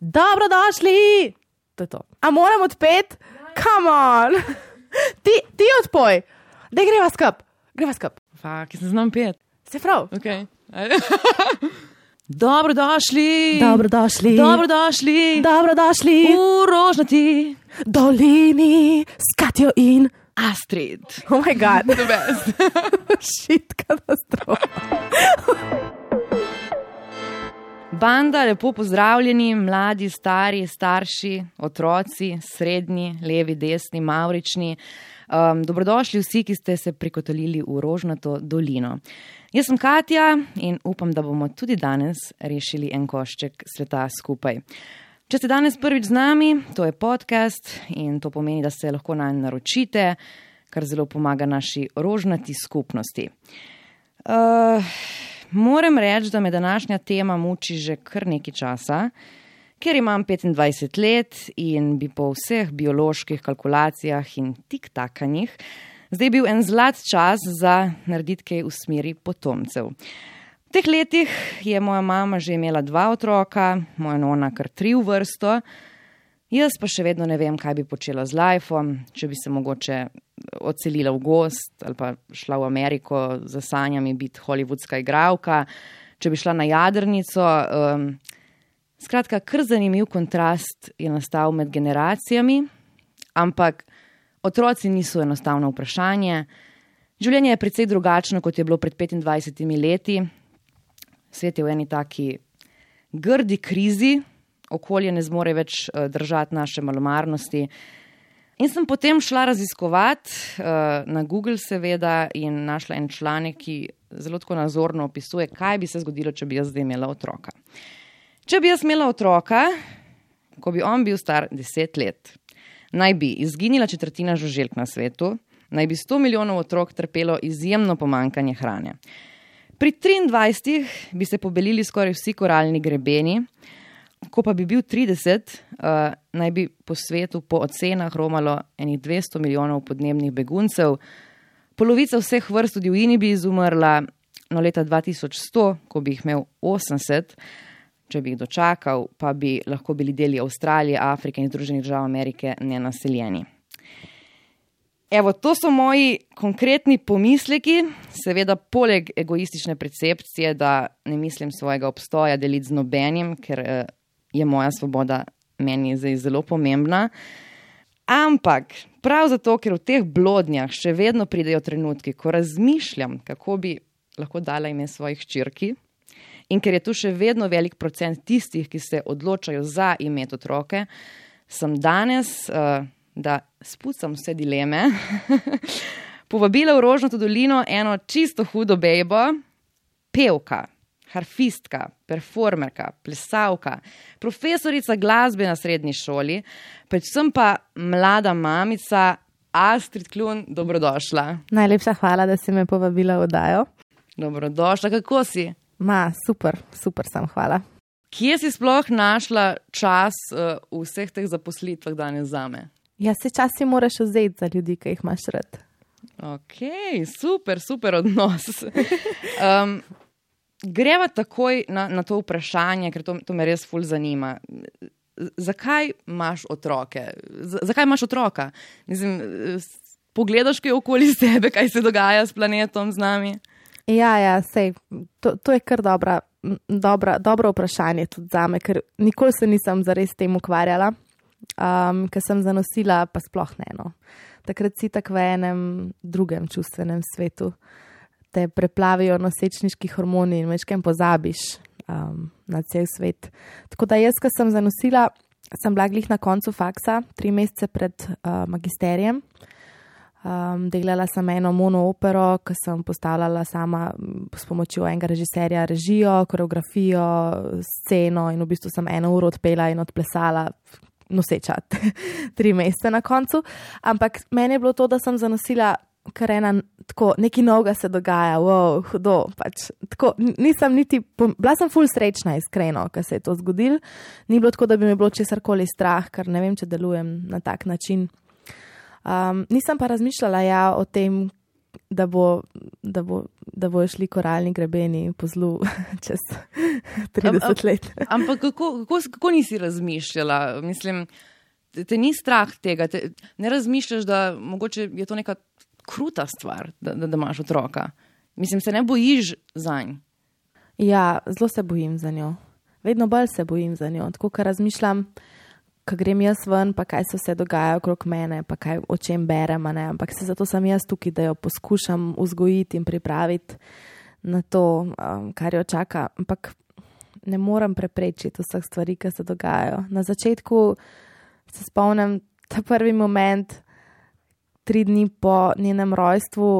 Dobrodošli! To je to. A moram odpet? Come on! ti, ti odpoj! Da greva skup, greva skup. Fak, jaz ne znam pet. Se prav. Okay. Dobrodošli. Dobrodošli. Dobrodošli. Dobrodošli. V rožnati dolini s Katjo in Astrid. Oh my god. The best. Šit katastrofa. Banda, lepo pozdravljeni, mladi, stari, starši, otroci, srednji, levi, desni, maurični. Um, dobrodošli vsi, ki ste se prikotolili v Rožnato dolino. Jaz sem Katja in upam, da bomo tudi danes rešili en košček sveta skupaj. Če ste danes prvič z nami, to je podcast in to pomeni, da se lahko na njen naročite, kar zelo pomaga naši rožnati skupnosti. Uh, moram reči, da me današnja tema muči že kar nekaj časa, ker imam 25 let in bi po vseh bioloških kalkulacijah in tik-takanjih zdaj bil en zlat čas za narediti kaj v smeri potomcev. V teh letih je moja mama že imela dva otroka, moja nona kar tri v vrsto. Jaz pa še vedno ne vem, kaj bi počela z lifeom, če bi se mogoče odselila v gost ali pa šla v Ameriko za sanjami biti hollywoodska igralka, če bi šla na jadrnico. Um, skratka, kar zanimiv kontrast je nastal med generacijami, ampak otroci niso enostavno vprašanje. Življenje je precej drugačno, kot je bilo pred 25 leti. Svet je v eni taki grdi krizi, okolje ne zmore več uh, držati naše malomarnosti. In sem potem šla raziskovati uh, na Google, seveda, in našla en članek, ki zelo tako nazorno opisuje, kaj bi se zgodilo, če bi jaz zdaj imela otroka. Če bi jaz imela otroka, ko bi on bil star deset let, naj bi izginila četrtina žuželk na svetu, naj bi 100 milijonov otrok trpelo izjemno pomankanje hrane. Pri 23 bi se pobelili skoraj vsi koralni grebeni, ko pa bi bil 30, uh, naj bi po svetu po ocenah romalo enih 200 milijonov podnebnih beguncev, polovica vseh vrst v divjini bi izumrla, no leta 2100, ko bi jih imel 80, če bi jih dočakal, pa bi lahko bili deli Avstralije, Afrike in Združenih držav Amerike nenaseljeni. Evo, to so moji konkretni pomisleki, seveda, poleg egoistične percepcije, da ne mislim svojega obstoja deliti z nobenim, ker eh, je moja svoboda meni zdaj zelo pomembna. Ampak prav zato, ker v teh blodnjah še vedno pridejo trenutki, ko razmišljam, kako bi lahko dala ime svojih črki, in ker je tu še vedno velik procent tistih, ki se odločajo za ime otroke, sem danes. Uh, da spucam vse dileme, povabila v Rožnato dolino eno čisto hudo bejbo, pevka, harfistka, performerka, plesavka, profesorica glasbe na srednji šoli, predvsem pa mlada mamica Astrid Klun, dobrodošla. Najlepša hvala, da si me povabila v Dajo. Dobrodošla, kako si? Ma, super, super sem, hvala. Kje si sploh našla čas uh, v vseh teh zaposlitvah danes za me? Ja, se časi moraš vzeti za ljudi, ki jih imaš rad. Ok, super, super odnos. Um, greva takoj na, na to vprašanje, ker to, to me res ful zanima. Zakaj imaš otroke? Z, zakaj imaš otroka? Mislim, pogledaš kaj okoli sebe, kaj se dogaja s planetom, z nami? Ja, ja, sej, to, to je kar dobra, dobra, dobro vprašanje tudi za me, ker nikoli se nisem zares tem ukvarjala um, ki sem zanosila, pa sploh ne. No. Takrat si tako v enem drugem čustvenem svetu, te preplavijo nosečniški hormoni in večkrat pozabiš um, na cel svet. Tako da jaz, ki sem zanosila, sem bila glih na koncu faksa, tri mesece pred uh, magisterijem. Um, delala sem eno monoopero, ki sem postavljala sama s pomočjo enega režiserja, režijo, koreografijo, sceno in v bistvu sem eno uro odpela in odplesala, nosečati tri mesece na koncu. Ampak meni je bilo to, da sem zanosila kar ena, tako nekaj novega se dogaja, wow, hudo. Pač, tako, nisem niti, bila sem full srečna, iskreno, ker se je to zgodil. Ni bilo tako, da bi mi bilo česar koli strah, ker ne vem, če delujem na tak način. Um, nisem pa razmišljala ja, o tem, da, bo, da, bo, da bojo šli koralni grebeni po zlu čez 30 let. Ampak kako, kako, kako nisi razmišljala? Mislim, te, te ni strah tega, te, ne razmišljaš, da mogoče je to neka kruta stvar, da, da, da imaš otroka. Mislim, se ne bojiš za njim. Ja, zelo se bojim za njo. Vedno bolj se bojim za njo. Tako, ker razmišljam, ko grem jaz ven, pa kaj se dogaja okrog mene, pa kaj o čem berem. Ampak se zato sem jaz tukaj, da jo poskušam vzgojiti in pripraviti na to, um, kar jo čaka. Ampak ne morem preprečiti vseh stvari, ki se dogajajo. Na začetku se spomnim ta prvi moment, tri dni po njenem rojstvu,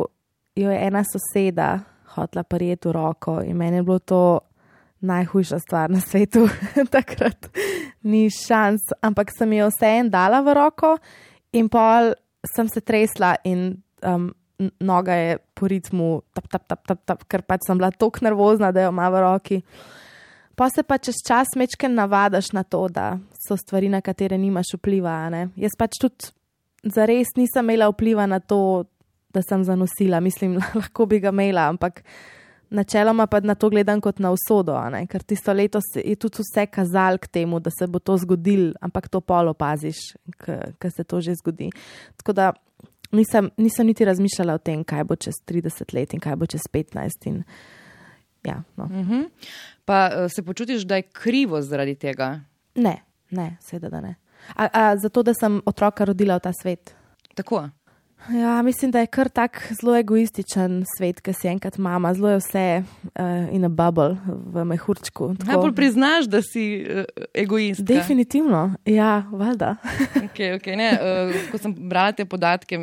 jo je ena soseda hotla prijeti v roko in meni je bilo to najhujša stvar na svetu. Takrat ni šans, ampak sem jo vse en dala v roko in pol sem se tresla in um, noga je po ritmu, tap, tap, tap, tap, tap, ker pač sem bila tako nervozna, da jo ima v roki. Pa se pa čez čas mečken navadaš na to, da so stvari, na katere nimaš vpliva. Jaz pač tudi zares nisem imela vpliva na to, da sem zanosila. Mislim, lahko bi ga imela, ampak načeloma pa na to gledam kot na usodo, ker tisto leto je tudi vse kazal k temu, da se bo to zgodil, ampak to polo paziš, ker se to že zgodi. Tako da nisem, nisem niti razmišljala o tem, kaj bo čez 30 let in kaj bo čez 15. In, ja, no. uh mhm. -huh. Pa uh, se počutiš, da je krivo zaradi tega? Ne, ne, seveda da ne. A, a, zato, da sem otroka rodila v ta svet. Tako. Ja, mislim, da je kar tak zelo egoističen svet, ki si enkrat mama, zelo je vse uh, in a bubble v mehurčku. Najbolj priznaš, da si uh, egoist. Definitivno, ja, valjda. okay, okay, uh, ko sem brala te podatke,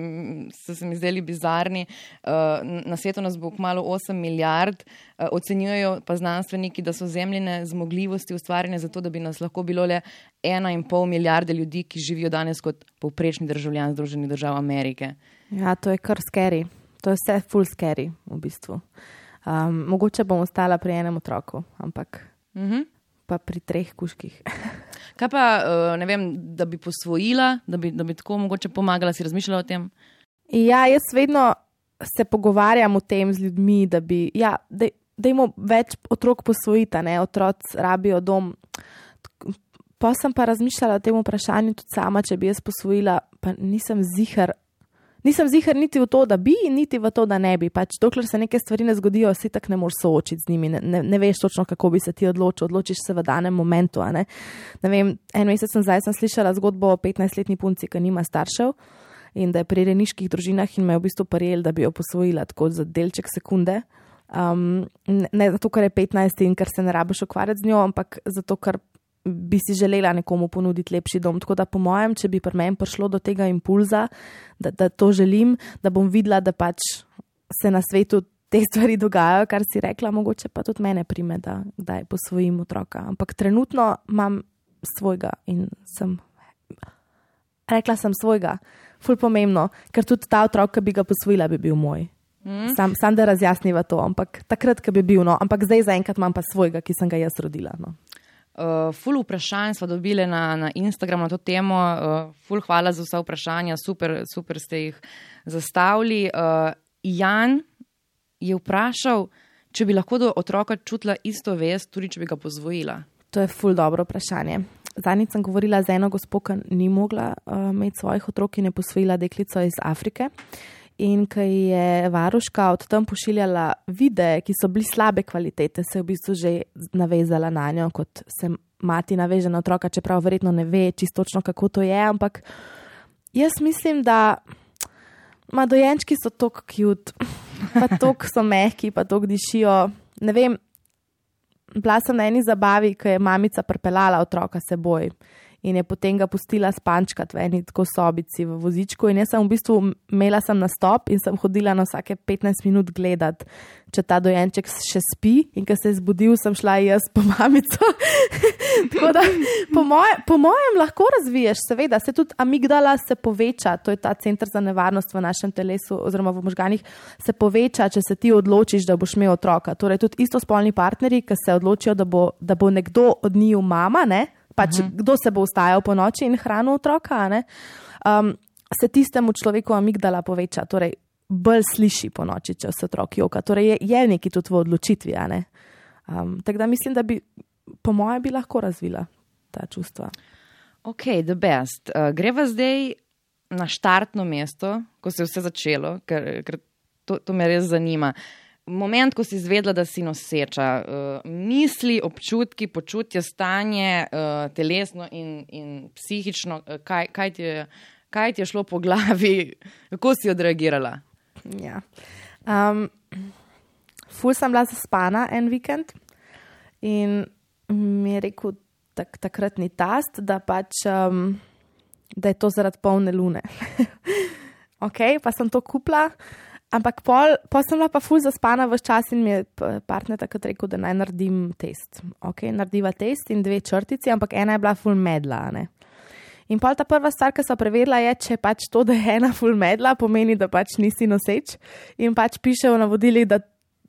so se mi zdeli bizarni. Uh, na svetu nas bo kmalo 8 milijard. Uh, ocenjujejo pa znanstveniki, da so zemljine zmogljivosti ustvarjene zato, da bi nas lahko bilo le 1,5 milijarde ljudi, ki živijo danes kot povprečni državljan Združenih držav Amerike. Ja, to je kar skeri. To je vse full scary v bistvu. Um, mogoče bom ostala pri enem otroku, ampak uh mhm. -huh. pa pri treh kuških. Kaj pa, uh, ne vem, da bi posvojila, da bi, da bi tako mogoče pomagala, si razmišljala o tem? Ja, jaz vedno se pogovarjam o tem z ljudmi, da bi, ja, da, da imamo več otrok posvojita, ne, otroci rabijo dom. Pa sem pa razmišljala o tem vprašanju tudi sama, če bi jaz posvojila, pa nisem zihar, nisem zihar niti v to, da bi, niti v to, da ne bi. Pač, dokler se neke stvari ne zgodijo, si tako ne moreš soočiti z njimi. Ne, ne, ne veš točno, kako bi se ti odločil. Odločiš se v danem momentu. Ne? Ne vem, en mesec zdaj sem slišala zgodbo o 15-letni punci, ki nima staršev in da je pri reniških družinah in me je v bistvu prijel, da bi jo posvojila tako za delček sekunde. Um, ne zato, ker je 15 in ker se ne rabiš ukvarjati z njo, ampak zato, ker bi si želela nekomu ponuditi lepši dom. Tako da, po mojem, če bi pri meni prišlo do tega impulza, da, da to želim, da bom videla, da pač se na svetu te stvari dogajajo, kar si rekla, mogoče pa tudi mene prime, da kdaj posvojim otroka. Ampak trenutno imam svojega in sem. Rekla sem svojega, ful pomembno, ker tudi ta otrok, ki bi ga posvojila, bi bil moj. Mm. Sam, sam da razjasniva to, ampak takrat, ko bi bil, no, ampak zdaj zaenkrat imam pa svojega, ki sem ga jaz rodila. No. Uh, ful vprašanj smo dobili na, na Instagramu na to temo. Uh, ful hvala za vsa vprašanja, super, super ste jih zastavili. Uh, Jan je vprašal, če bi lahko do otroka čutila isto vest, tudi če bi ga pozvojila. To je ful dobro vprašanje. Zadnjič sem govorila z eno gospo, ki ni mogla uh, imeti svojih otrok in je posvojila deklico iz Afrike. Uh, in ki je varuška od tam pošiljala videe, ki so bili slabe kvalitete, se je v bistvu že navezala na njo, kot se mati naveže na otroka, čeprav verjetno ne ve čisto točno, kako to je. Ampak jaz mislim, da ma dojenčki so tako cute, pa tako so mehki, pa tako dišijo. Ne vem, bila sem na eni zabavi, ko je mamica pripeljala otroka seboj in je potem ga pustila spančkati v eni tako sobici v vozičku. In jaz sem v bistvu imela sem nastop in sem hodila na vsake 15 minut gledati, če ta dojenček še spi. In ko se je zbudil, sem šla jaz po mamico. tako da po, moje, po mojem lahko razviješ, seveda, se tudi amigdala se poveča, to je ta center za nevarnost v našem telesu oziroma v možganih, se poveča, če se ti odločiš, da boš imel otroka. Torej, tudi istospolni partnerji, ki se odločijo, da bo, da bo nekdo od njiju mama, ne? Pač uh mhm. -huh. kdo se bo ustajal po noči in hranil otroka, um, se tistemu človeku amigdala poveča. Torej, bolj sliši po noči, če se otrok joka. Torej je, je neki tudi v odločitvi. Um, tako da mislim, da bi, po mojem, bi lahko razvila ta čustva. Ok, the best. Uh, greva zdaj na štartno mesto, ko se je vse začelo, ker, ker to, to me res zanima. Moment, ko si izvedela, da si noseča, uh, misli, občutki, počutje, stanje, uh, telesno in, in psihično, uh, kaj, kaj, ti je, kaj ti je šlo po glavi, kako si odreagirala? Ja. Um, ful sem bila zaspana en vikend in mi je rekel tak, takratni tast, da pač. Um, da je to zaradi polne lune. ok, pa sem to kupila, ampak pol, pol sem bila pa ful zaspana v čas in mi je partner takrat rekel, da naj naredim test. Ok, narediva test in dve črtici, ampak ena je bila ful medla. Ne? In pol ta prva stvar, ki so preverila, je, če pač to, da je ena full medla, pomeni, da pač nisi noseč. In pač piše v navodilih, da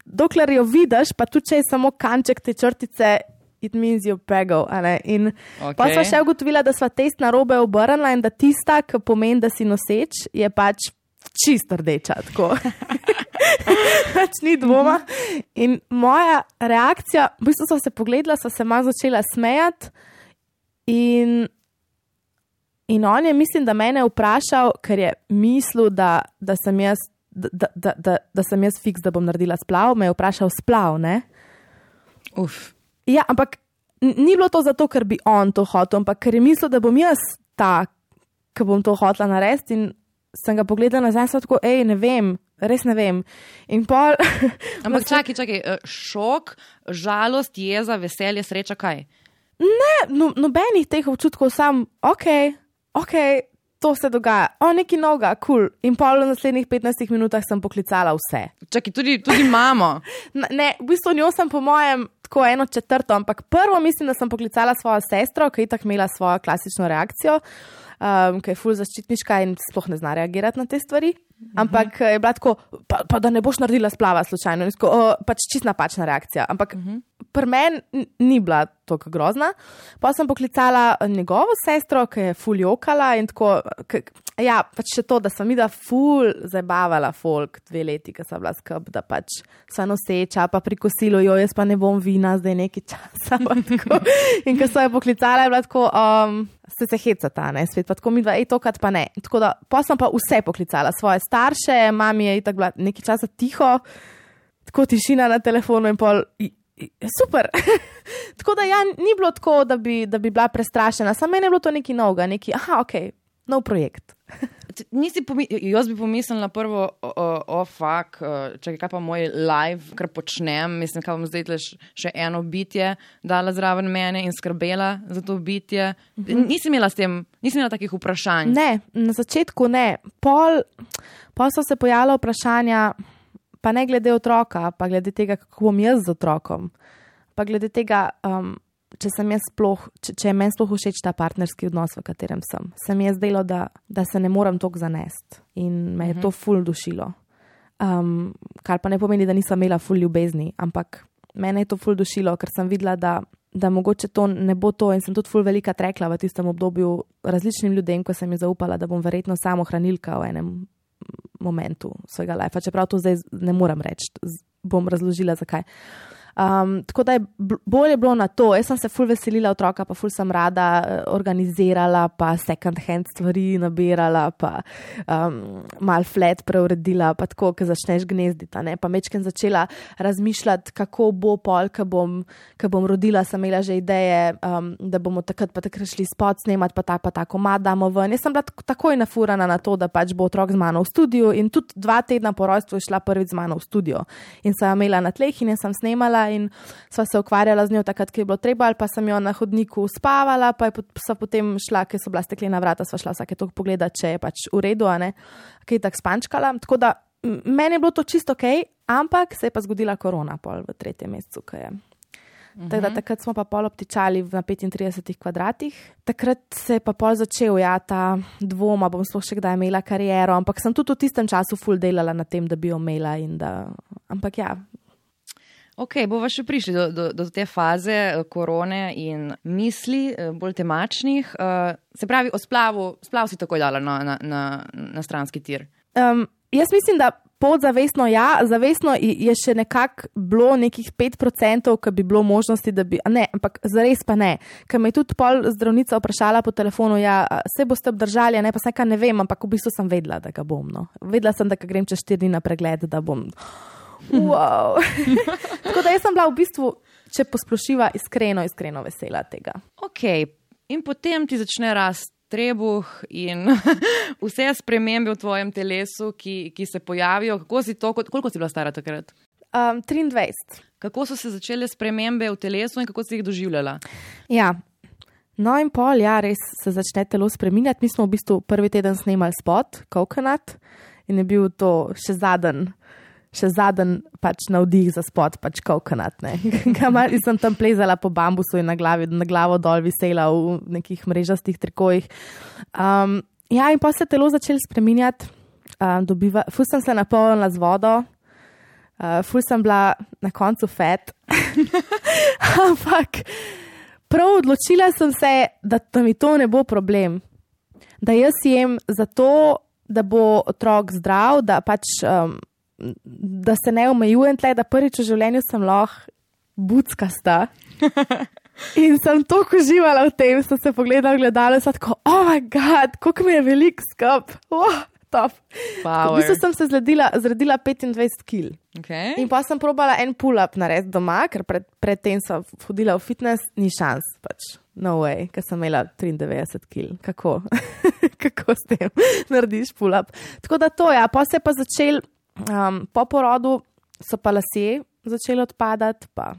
dokler jo vidiš, pa tudi če je samo kanček te črtice, it means you're pregel. In okay. pa smo še ugotovila, da smo test na robe obrnila in da tista, ki pomeni, da si noseč, je pač čist rdeča. pač ni dvoma. In moja reakcija, v bistvu so se pogledala, so se malo začela smejati. In, in on je, mislim, da me je vprašal, ker je mislil, da, da sem jaz. Da, da, da, da sem jaz fiks, da bom naredila splav, me je vprašal splav. Uf. Ja, ampak ni bilo to zato, ker bi on to hotel, ampak ker je mislil, da bom jaz ta, ki bom to hotela narediti. In sem ga pogledala nazaj sem tako, hej, ne vem, res ne vem. Pol, ampak čakaj, čakaj, eh, šok, žalost, jeza, veselje, sreča, kaj? Ne, no, nobenih teh občutkov, sam, ok, ok. To se dogaja, o neki noga, kul. Cool. In pol v naslednjih 15 minutah sem poklicala vse. Čakaj, tudi, tudi mamo. ne, v bistvu njo sem, po mojem, tako eno četrto, ampak prvo mislim, da sem poklicala svojo sestro, ki je tako imela svojo klasično reakcijo, um, ki je full zaščitniška in sploh ne zna reagirati na te stvari. Ampak uh -huh. je bila tako, pa, pa da ne boš naredila splava slučajno, tako, o, pač čist napačna reakcija. Ampak uh -huh. pri meni ni bila tako grozna. Pa sem poklicala njegovo sestro, ki je full jokala in tako. K, ja, pač še to, da sem videla full zabavala folk dve leti, ki sem bila skrb, da pač so noseča, pa pri kosilu, jo jaz pa ne bom vina zdaj nekaj časa. in ko so jo poklicala, je bila tako. Um, se se hecata, ne, svet pa tako mi dva, ej, tokrat pa ne. Tako da, sem pa vse poklicala, svoje starše, mami je tako bila nekaj časa tiho, tako tišina na telefonu in pol. Super. tako da, ja, ni bilo tako, da bi, da bi bila prestrašena, samo meni je bilo to nekaj novega, nekaj, aha, ok, nov projekt. Jaz bi pomislil na prvo, o, o fak, če kaj pa moj live, kar počnem. Mislim, da bom zdaj še eno bitje dala zraven mene in skrbela za to bitje. Mhm. Nisem imela s tem, nisem imela takih vprašanj. Ne, na začetku ne. Pol, pol so se pojavila vprašanja, pa ne glede otroka, pa glede tega, kako bom jaz z otrokom, pa glede tega. Um, če, sploh, če, če je meni sploh všeč ta partnerski odnos, v katerem sem. Se mi je zdelo, da, da se ne morem toliko zanesti in me je uh -huh. to mhm. ful dušilo. Um, kar pa ne pomeni, da nisem imela ful ljubezni, ampak mene je to ful dušilo, ker sem videla, da, da mogoče to ne bo to in sem tudi ful velika trekla v tistem obdobju različnim ljudem, ko sem jim zaupala, da bom verjetno samo hranilka v enem momentu svojega life. Čeprav to zdaj ne morem reči, bom razložila zakaj. Um, tako da je bolje bilo na to. Jaz sem se ful veselila otroka, pa ful sem rada eh, organizirala, pa second hand stvari nabirala, pa um, mal flat preuredila, pa tako, ko začneš gnezditi. Pa mečken začela razmišljati, kako bo pol, ko bom, bom rodila, sem imela že ideje, um, da bomo takrat pa takrat šli spot snemati, pa ta pa tako mad damo ven. Jaz sem bila takoj nafurana na to, da pač bo otrok z mano v studiu in tudi dva tedna po rojstvu je šla prvič z mano v studio. In sem imela na tleh in sem snemala in sva se ukvarjala z njo takrat, ki je bilo treba, ali pa sem jo na hodniku spavala, pa je potem šla, ker so bila steklena vrata, sva šla vsake to pogledati, če je pač v redu, a ne, kaj je tako spančkala. Tako da meni je bilo to čisto ok, ampak se je pa zgodila korona pol v tretjem mesecu, ki je. Tako da, mhm. takrat smo pa pol obtičali na 35 kvadratih. Takrat se je pa pol začel, ja, ta dvom, bom sploh še kdaj imela kariero, ampak sem tudi v tistem času full delala na tem, da bi jo imela. Da... Ampak ja, Ok, bomo še prišli do, do, do te faze eh, korone in misli, eh, bolj temačnih. Uh, se pravi, o splavu, splav si takoj dala na, na, na, na stranski tir. Um, jaz mislim, da podzavestno, ja, zavestno je še nekako bilo nekih 5%, ki bi bilo možnosti, da bi, ne, ampak zares pa ne. Ker me je tudi pol zdravnica vprašala po telefonu, ja, se boste obdržali, ne, pa kaj ne vem, ampak v bistvu sem vedela, da ga bom. No. Vedela sem, da grem čez 4 dni na pregled, da bom. Wow. Tako da sem bila v bistvu, če posplošiva, iskreno, iskreno vesela tega. Ok, in potem ti začne rasti trebuh in vse spremembe v tvojem telesu, ki, ki se pojavijo. Si to, koliko si bila stara takrat? Um, 23. Kako so se začele spremembe v telesu in kako si jih doživljala? Ja. No, in pol, ja, res se začne telo spremenjati. Mi smo v bistvu prvi teden snemali spot, Coconut, in je bil to še zadnji še zadnji pač navdih za spot, pač kokonat. Kamar sem tam plezala po bambusu in na, glavi, na glavo dol visela v nekih mrežastih trikojih. Um, ja, in pa se telo začelo spreminjati, um, fus sem se napolnila z vodo, uh, fus sem bila na koncu fet. Ampak prav odločila sem se, da, da mi to ne bo problem. Da jaz jem zato, da bo otrok zdrav, da pač. Um, da se ne omejujem tle, da prvič v življenju sem lahko budskasta. In sem tako uživala v tem, sem se pogledala v gledalo in sem tako, oh, moj bog, kako mi je velik skup. Oh, v bistvu sem se zredila, zredila 25 kg. Okay. In pa sem probala en pull-up narediti doma, ker predtem pred sem hodila v fitness, ni šans, pač no way, ker sem imela 93 kg. Kako? kako s tem narediš pull-up? Tako da to je, ja. pa se je pa začel. Um, po porodu so pa lasje začeli odpadati, pa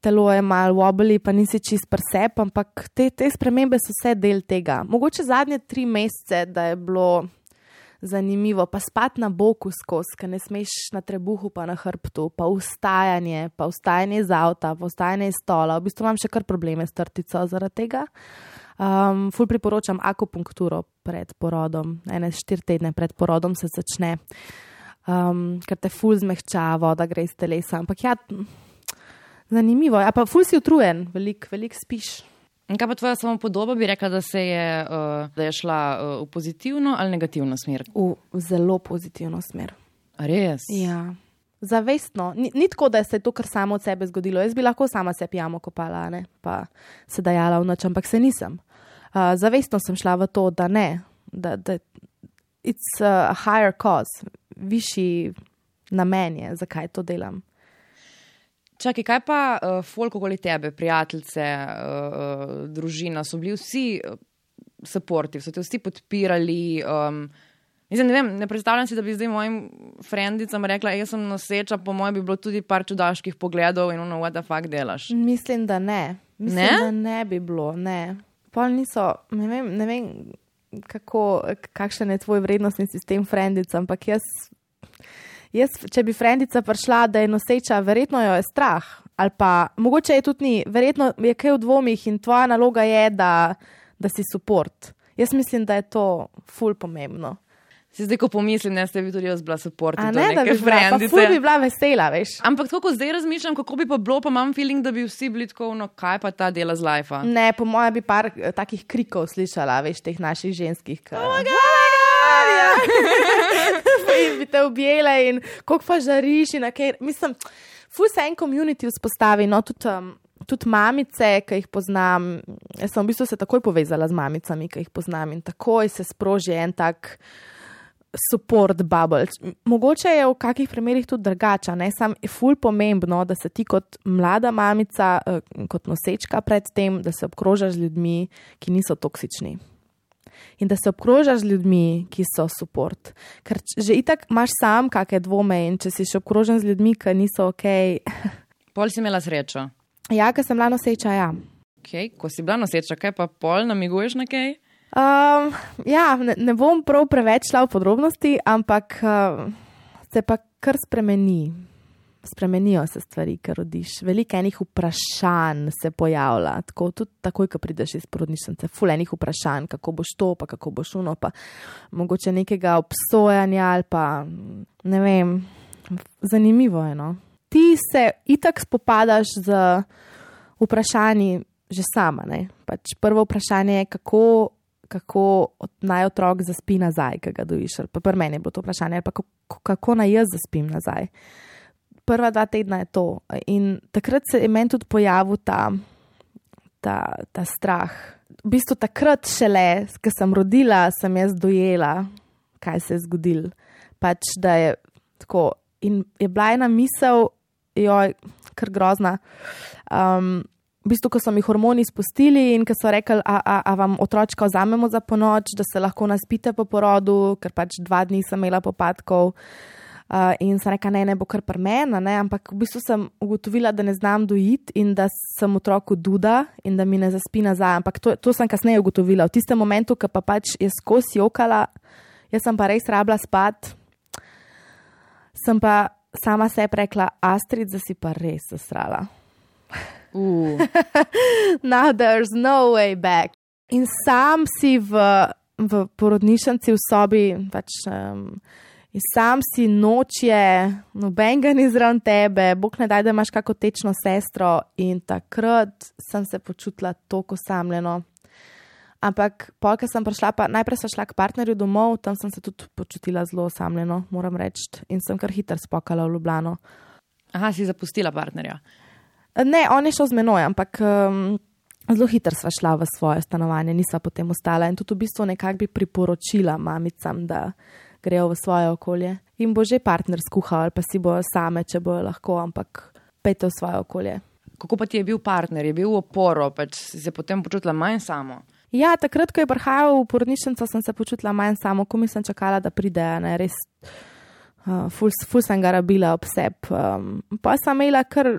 telo je malo wobli, pa nisi čist presep, ampak te, te spremembe so vse del tega. Mogoče zadnje tri mesece, da je bilo zanimivo, pa spat na boku skozi, ker ne smeš na trebuhu, pa na hrbtu, pa ustajanje, pa ustajanje iz avta, pa ustajanje iz stola. V bistvu imam še kar probleme s trtico zaradi tega. Um, ful priporočam akupunkturo pred porodom, ene štiri tedne pred porodom se začne um, ker te ful zmehčava, da greš telesa. Ampak ja, zanimivo. Ja, pa ful si utrujen, veliko velik spiš. In kaj pa tvoja samo podoba, bi rekla, da, je, uh, da je šla uh, v pozitivno ali negativno smer? V, v zelo pozitivno smer. Res? Ja. Zavestno, ni, ni tako, da se je to kar samo od sebe zgodilo. Jaz bi lahko sama se pijamo kopala, ne? pa se dajala v noč, ampak se nisem. Uh, zavestno sem šla v to, da ne, da, da it's a higher cause, višji namen je, zakaj to delam. Čakaj, kaj pa uh, folk okoli tebe, prijateljice, uh, družina, so bili vsi podporni, so te vsi podpirali. Um, Mislim, ne, vem, ne predstavljam si, da bi zdaj mojim frendicam rekla, jaz sem noseča, po mojem bi bilo tudi par čudaških pogledov in ono, what the fuck delaš. Mislim, da ne. Mislim, ne? da ne bi bilo, ne. Pol niso, ne vem, ne vem kako, kakšen je tvoj vrednostni sistem, frendica. Ampak jaz, jaz, če bi frendica prišla, da je noseča, verjetno jo je strah. Ali pa mogoče je tudi ni, verjetno je kaj v dvomih in tvoja naloga je, da, da si support. Jaz mislim, da je to ful pomembno. Se zdaj, ko pomislim, da ste vi tudi jaz bila podporna. Ne, da bi bila, ful bi bila vesela, veš. Ampak tako, ko zdaj razmišljam, kako bi pa bilo, pa imam feeling, da bi vsi bili tako, no kaj pa ta dela z life. Ne, po mojem bi par eh, takih krikov slišala, veš, teh naših ženskih. Kaj... Oh, ja. in bi te objele in koliko pa žariš in kaj. Mislim, ful se en community vzpostavi, no tudi. Um, Tudi mamice, ki jih poznam, jaz sem v bistvu se takoj povezala z mamicami, ki jih poznam, in takoj se sproži en tak uh, support bubble. Mogoče je v kakih primerih tudi drugače, ne samo je ful pomembno, da se ti kot mlada mamica, eh, kot nosečka predtem, da se obkrožaš z ljudmi, ki niso toksični. In da se obkrožaš z ljudmi, ki so support. Ker že itak imaš sam kakšne dvome in če si še obkrožen z ljudmi, ki niso ok. pol si imela srečo. Ja, ker sem bila noseča, ja. Okay. Ko si bila noseča, kaj pa pol namiguješ na kaj? Um, ja, ne, ne bom prav preveč šla v podrobnosti, ampak uh, se pa kar spremeni. Spremenijo se stvari, kar rodiš. Veliko enih vprašanj se pojavlja, tako tudi takoj, ko prideš iz porodnišnice. Fulenih vprašanj, kako boš to, pa kako boš uno, pa mogoče nekega obsojanja ali pa ne vem. Zanimivo je. No? Ti se itak spopadaš z vprašanji že sama. Pač prvo vprašanje je, kako kako naj otrok zaspi nazaj, ki ga dojiš. Pri meni je bilo to vprašanje, pa kako, kako naj jaz zaspim nazaj. Prva dva tedna je to. In takrat se je meni tudi pojavil ta, ta, ta strah. V bistvu takrat šele, ko sem rodila, sem jaz dojela, kaj se je zgodilo. Pač, da je tako. In je bila ena misel, joj, kar grozna. Um, v bistvu, ko so mi hormoni spustili in ko so rekli, a, a, a vam otročka vzamemo za ponoč, da se lahko naspite po porodu, ker pač dva dni sem imela popadkov. Uh, in sem rekla, ne, ne bo kar pri meni, ampak v bistvu sem ugotovila, da ne znam dojiti in da sem otroku duda in da mi ne zaspi nazaj. Ampak to, to sem kasneje ugotovila. V tistem momentu, ko pa pač je skozi jokala, jaz sem pa res rabila spat, sem pa sama sebi rekla, Astrid, da si pa res zasrala. Uh. Now there's no way back. In sam si v, v porodnišnici v sobi, pač, um, in sam si noče, noben ga ni zraven tebe, bog ne daj, da imaš kako tečno sestro. In takrat sem se počutila tako osamljeno. Ampak, polka sem prišla, pa najprej sem šla k partnerju domov, tam sem se tudi počutila zelo osamljeno, moram reči, in sem kar hitro spokala v Ljubljano. Aha, si zapustila partnerja. Ne, on je šel z menoj, ampak um, zelo hitro sva šla v svoje stanovanje, nisva potem ostala in tudi v bistvu nekako bi priporočila mamicam, da grejo v svoje okolje. In bo že partner skuhal, ali pa si bojo same, če bojo lahko, ampak pejte v svoje okolje. Kako pa ti je bil partner, je bil v oporo, pač si se potem počutila manj samo? Ja, takrat, ko je prihajal v porodnišnico, sem se počutila manj samo, ko mi sem čakala, da pride, ne res. Uh, ful, ful sem ga rabila ob sebi. Um, pa sem imela kar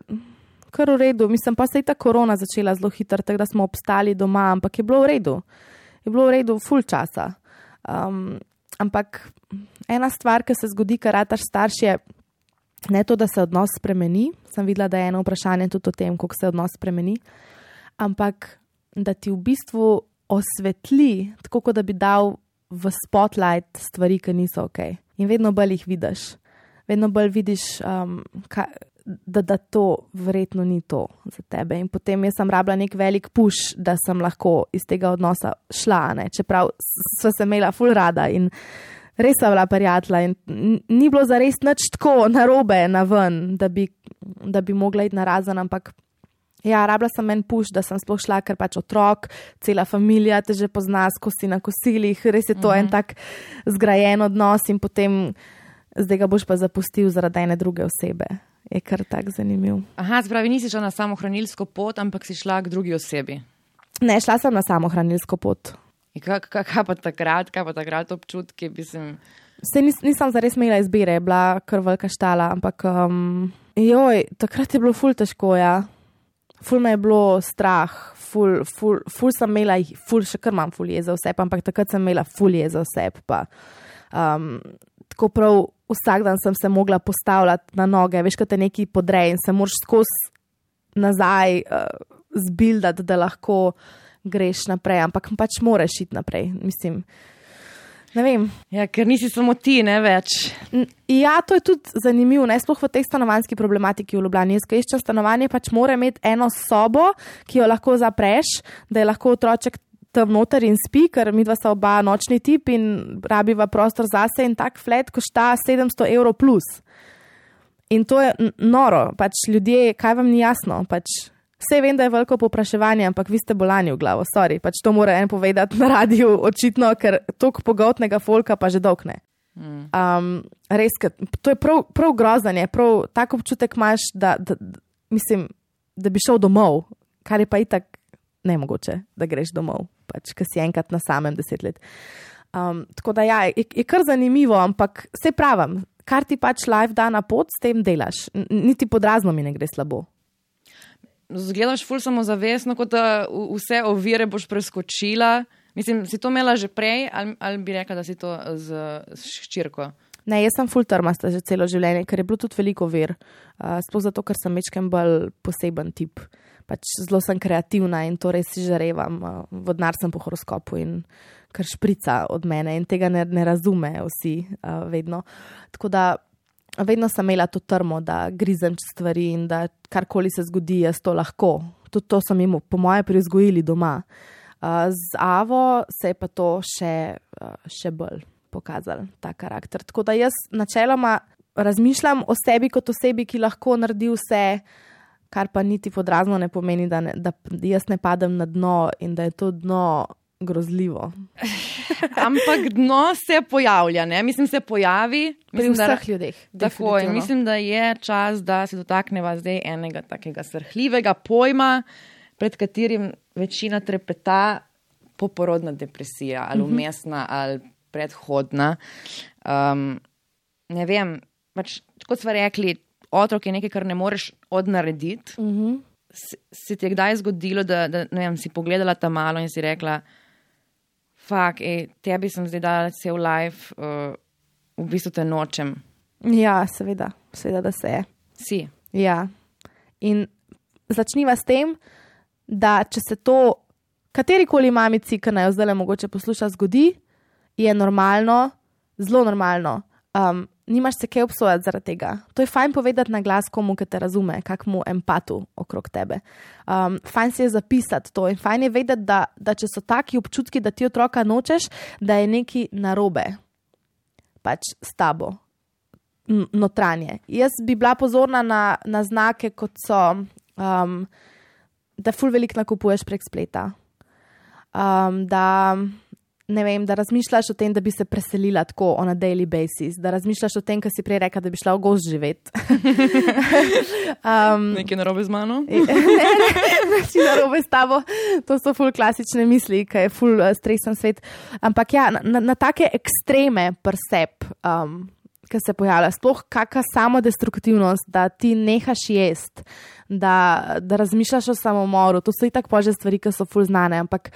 kar v redu. Mislim pa se je ta korona začela zelo hitro, tako da smo obstali doma, ampak je bilo v redu. Je bilo v redu full časa. Um, ampak ena stvar, ki se zgodi, kar rataš starš, je ne to, da se odnos spremeni. Sem videla, da je eno vprašanje tudi o tem, kako se odnos spremeni. Ampak da ti v bistvu osvetli, tako kot da bi dal v spotlight stvari, ki niso ok. In vedno bolj jih vidiš. Vedno bolj vidiš, um, kaj, da, da to verjetno ni to za tebe. In potem jaz sem rabila nek velik puš, da sem lahko iz tega odnosa šla, ne? čeprav so se imela ful rada in res sem bila prijatelja. In ni bilo za res nič tako narobe na ven, da bi, da bi mogla iti na razen, ampak. Ja, rabila sem en puš, da sem sploh šla, ker pač otrok, cela družina te že pozna, ko si na kosilih, res je to uh -huh. en tak zgrajen odnos in potem zdaj ga boš pa zapustil zaradi ene druge osebe je kar tako zanimiv. Aha, spravi, nisi šla na samohranilsko pot, ampak si šla k drugi osebi. Ne, šla sem na samohranilsko pot. Kaj, kaj, kaj pa takrat, kaj pa takrat občutki? Sem... Se nis, nisem zares imela izbire, bila kar velika štala, ampak um, joj, takrat je bilo ful težko, ja. Ful me je bilo strah, ful, ful, ful sem imela, ful še kar imam ful je za vse, ampak takrat sem imela ful je za vse. Pa, um, tako prav vsak dan sem se mogla postavljati na noge, veš, kaj te neki podrej in se moraš skozi nazaj uh, zbildati, da lahko greš naprej, ampak pač moraš iti naprej. Mislim. Ja, ker nisi samo ti, ne več. Ja, to je tudi zanimivo, ne sploh v tej stanovanski problematiki v Ljubljani. Jaz, ko iščem stanovanje, pač mora imeti eno sobo, ki jo lahko zapreš, da je lahko otroček tam noter in spi, ker mi dva sta oba nočni tip in rabiva prostor zase in tak flat košta 700 evrov plus. In to je noro, pač ljudje, kaj vam ni jasno. Pač vse vem, da je veliko popraševanje, ampak vi ste bolani v glavo, sorry, pač to mora en povedati na radiju, očitno, ker toliko pogotnega folka pa že dolgne. Um, res, to je prav, prav grozanje, prav tako občutek imaš, da, da, da, mislim, da bi šel domov, kar je pa itak ne mogoče, da greš domov, pač, ker si enkrat na samem deset let. Um, tako da ja, je, je kar zanimivo, ampak vse pravim, kar ti pač live da na pot, s tem delaš. Niti podrazno mi ne gre slabo. Zgledaš ful samo zavestno, kot da vse ovire boš preskočila. Mislim, si to imela že prej ali, ali bi rekla, da si to z, z ščirko? Ne, jaz sem full termasta že celo življenje, ker je bilo tudi veliko ver. Uh, sploh zato, ker sem mečkem bolj poseben tip. Uh, pač zelo sem kreativna in to res žarevam, vodnar sem po horoskopu in kar šprica od mene in tega ne, ne razume vsi uh, vedno. Tako da vedno sem imela to trmo, da grizem stvari in da karkoli se zgodi, jaz to lahko. Tudi to sem jim, po moje, prizgojili doma. Uh, z Avo se je pa to še, uh, še bolj pokazal, ta karakter. Tako da jaz načeloma razmišljam o sebi kot osebi, ki lahko naredi vse, kar pa niti podrazno ne pomeni, da, ne, da jaz ne padem na dno in da je to dno grozljivo. Ampak dno se pojavlja, ne? mislim, se pojavi pri mislim, vseh da, ljudeh. Tako je. Mislim, da je čas, da se dotakneva zdaj enega takega srhljivega pojma, pred katerim večina trepeta poporodna depresija ali mhm. umestna uh -huh. ali predhodna. Um, ne vem, pač, kot smo rekli, otrok je nekaj, kar ne moreš odnarediti. Uh -huh. se, se ti je kdaj zgodilo, da, da vem, si pogledala tam malo in si rekla, fuk, tebi sem zdaj dala cel life, uh, v bistvu te nočem. Ja, seveda, seveda, da se je. Si. Ja. In začniva s tem, da če se to katerikoli mamici, ki naj jo zdaj le mogoče posluša, zgodi, je normalno, zelo normalno. Um, nimaš se kaj obsojati zaradi tega. To je fajn povedati na glas komu, ki te razume, kakmu empatu okrog tebe. Um, fajn si je zapisati to in fajn je vedeti, da, da če so taki občutki, da ti otroka nočeš, da je nekaj narobe pač s tabo, notranje. Jaz bi bila pozorna na, na znake, kot so, um, da ful velik nakupuješ prek spleta. Um, da ne vem, da razmišljaš o tem, da bi se preselila tako on a daily basis, da razmišljaš o tem, kar si prej rekel, da bi šla v gost živeti. um, Nekaj narobe z mano? ne, ne, ne, narobe s tabo. To so ful klasične misli, ki je ful uh, stresen svet. Ampak ja, na, na, na take ekstreme prsep. Um, Ki se pojavlja, sploh kakšna samodestruktivnost, da ti nehaš jesti, da, da razmišljaš o samomoru. To so i tako pože stvari, ki so ful znane, ampak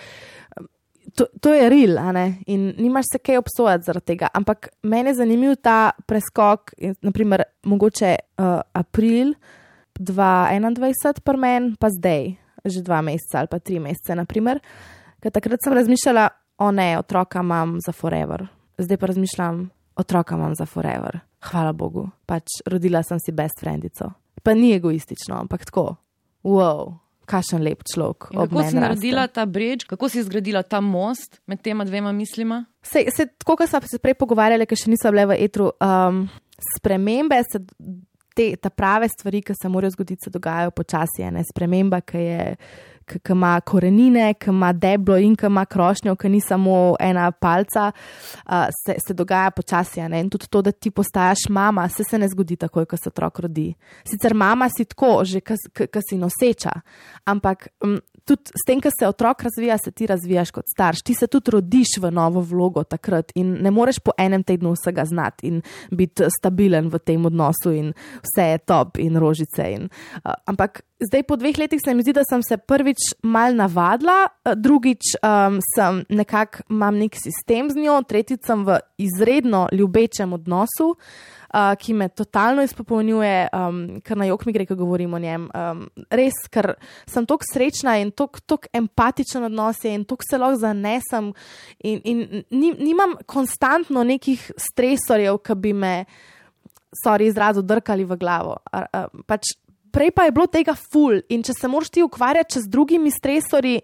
to, to je real, in nimaš se kaj obsojati zaradi tega. Ampak meni je zanimiv ta preskok, naprimer, mogoče uh, april 2021, pa meni, pa zdaj, že dva meseca ali pa tri mesece. Naprimer, takrat sem razmišljala, o ne, otroka imam za forever. Zdaj pa razmišljam, otroka imam za forever. Hvala Bogu, pač rodila sem si best friendico. Pa ni egoistično, ampak tako. Wow kakšen lep človek. Kako si naredila ta breč, kako si zgradila ta most med tema dvema mislima? Se, se, tako, kot smo se prej pogovarjali, ker še nisem bila v etru, um, spremembe, se, te prave stvari, ki se morajo zgoditi, se dogajajo počasi. Ne sprememba, ki je ki ima korenine, ki ima deblo in ki ima krošnjo, ki ni samo ena palca, uh, se, se dogaja počasi. In tudi to, da ti postaješ mama, se, se ne zgodi takoj, ko se otrok rodi. Sicer mama si tako, že ki si noseča, ampak um, tudi s tem, ko se otrok razvija, se ti razvijaš kot starš. Ti se tudi rodiš v novo vlogo takrat in ne moreš po enem tednu vsega znati in biti stabilen v tem odnosu in vse je top in rožice. In, uh, ampak zdaj po dveh letih se mi zdi, da sem se prvič mal navadila, uh, drugič um, sem nekako imam nek sistem z njo, tretjič sem v izredno ljubečem odnosu uh, ki me totalno izpopolnjuje, um, ker na jok mi gre, ko govorim o njem. Um, res, ker sem tako srečna in tako empatičen odnos in tako se lahko zanesem in, in nimam konstantno nekih stresorjev, ki bi me, sorry, izrazu drkali v glavo. Pač, Prej pa je bilo tega ful, in če se moraš ti ukvarjati z drugimi stresorji,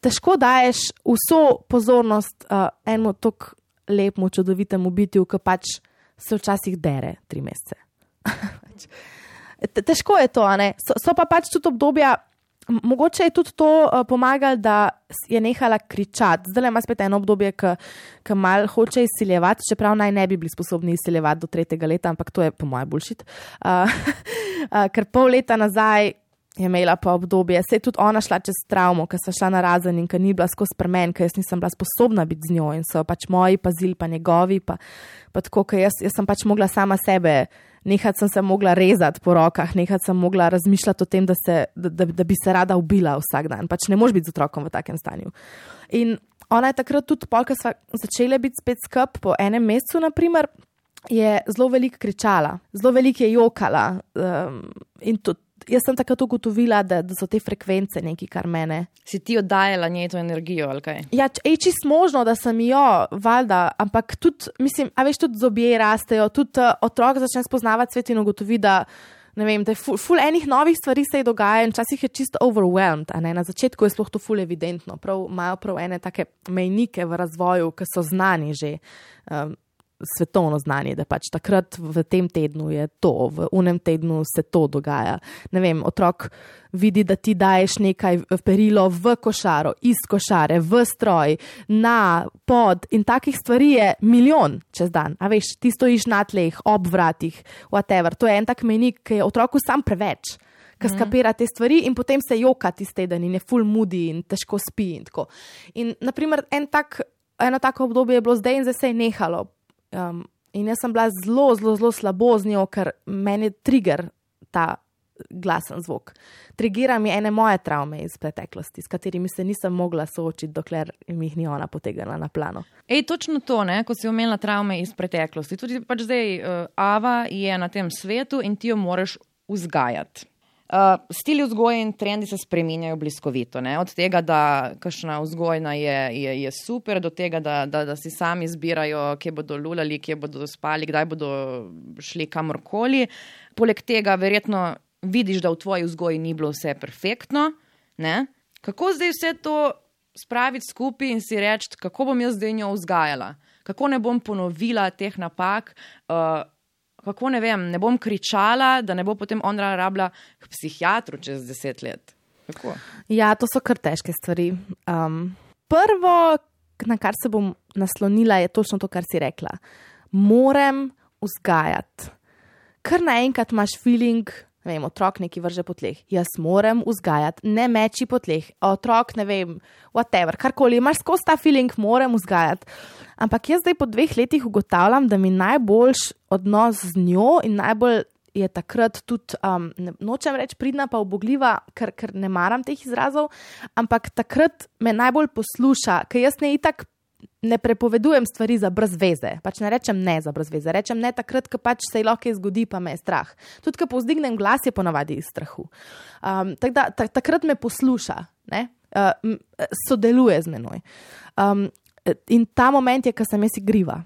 težko daješ vso pozornost uh, enemu tako lepemu, čudovitemu bitju, ki pač se včasih dere tri mesece. Težko je to, so, so pa pač tudi obdobja. Mogoče je tudi to uh, pomagalo, da je nehala kričati. Zdaj ima spet eno obdobje, ki malo hoče izsiljevati, čeprav naj ne bi bili sposobni izsiljevati do tretjega leta, ampak to je po mojem bulšit. Uh, uh, ker pol leta nazaj je imela pa obdobje, se je tudi ona šla čez travmo, ker so šla na razen in ker ni bila skozi premen, ker jaz nisem bila sposobna biti z njo in so pač moji pazili, pa njegovi, pa, pa tako, ker jaz, jaz sem pač mogla sama sebe. Nehati sem se mogla rezati po rokah, nehati sem mogla razmišljati o tem, da, se, da, da, da bi se rada ubila vsak dan. Pač ne moš biti z otrokom v takem stanju. In ona je takrat tudi, ko smo začeli biti spet skup po enem mesecu, naprimer, je zelo veliko kričala, zelo veliko je jokala. Um, in tudi jaz sem takrat ugotovila, da, da so te frekvence nekaj, kar mene. Si ti oddajala njej to energijo ali kaj? Ja, ej, čist možno, da sem jo, valjda, ampak tudi, mislim, a veš, tudi zobje rastejo, tudi uh, otrok začne spoznavati svet in ugotovi, da, ne vem, da je ful, ful enih novih stvari se dogaja in včasih je čisto overwhelmed. Na začetku je sploh to ful evidentno, prav imajo prav ene take mejnike v razvoju, ki so znani že. Um, svetovno znanje, da pač takrat v tem tednu je to, v unem tednu se to dogaja. Ne vem, otrok vidi, da ti daješ nekaj perilo v košaro, iz košare, v stroj, na pod in takih stvari je milijon čez dan. A veš, ti stojiš na tleh, ob vratih, whatever. To je en tak menik, ki je otroku sam preveč. Ki mhm. skapira te stvari, in potem se joka ti teden, in je full moody, in težko spi. In, in naprimer, en tak, eno tako obdobje je bilo zdaj, in zdaj se je nehalo. Um, in jaz sem bila zelo, zelo, zelo slabo z njo, ker meni je trigger ta glasen zvok. Trigira mi ene moje travme iz preteklosti, s katerimi se nisem mogla soočiti, dokler mi jih ni ona potegnila na plano. Ej, točno to, ne? ko si omenila travme iz preteklosti. Tudi pač zdaj uh, Ava je na tem svetu in ti jo moraš vzgajati. Uh, stili vzgoje in trendi se spremenjajo bliskovito. Ne? Od tega, da kakšna vzgojna je, je, je super, do tega, da, da, da si sami izbirajo, kje bodo lulali, kje bodo spali, kdaj bodo šli kamorkoli. Poleg tega, verjetno vidiš, da v tvoji vzgoji ni bilo vse perfektno. Ne? Kako zdaj vse to spraviti skupaj in si reči, kako bom jaz zdaj njo vzgajala? Kako ne bom ponovila teh napak? Uh, kako ne vem, ne bom kričala, da ne bo potem ona rabila k psihiatru čez deset let. Kako? Ja, to so kar težke stvari. Um, prvo, na kar se bom naslonila, je točno to, kar si rekla. Moram vzgajati. Kar naenkrat imaš feeling, ne vem, otrok neki vrže po tleh. Jaz moram vzgajati, ne meči po tleh. Otrok, ne vem, whatever, karkoli imaš skozi ta feeling, moram vzgajati. Ampak jaz zdaj po dveh letih ugotavljam, da mi najboljš odnos z njo in najbolj je takrat tudi, um, ne, nočem reči pridna, pa obogljiva, ker, ker ne maram teh izrazov, ampak takrat me najbolj posluša, ker jaz ne itak ne prepovedujem stvari za brez veze. Pač ne rečem ne za brez veze, rečem ne takrat, ko pač se lahko zgodi, pa me je strah. Tudi, ko povzdignem glas, je ponavadi iz strahu. Um, tak da, ta, takrat me posluša, uh, sodeluje z menoj. Um, in ta moment je, ko sem jaz igriva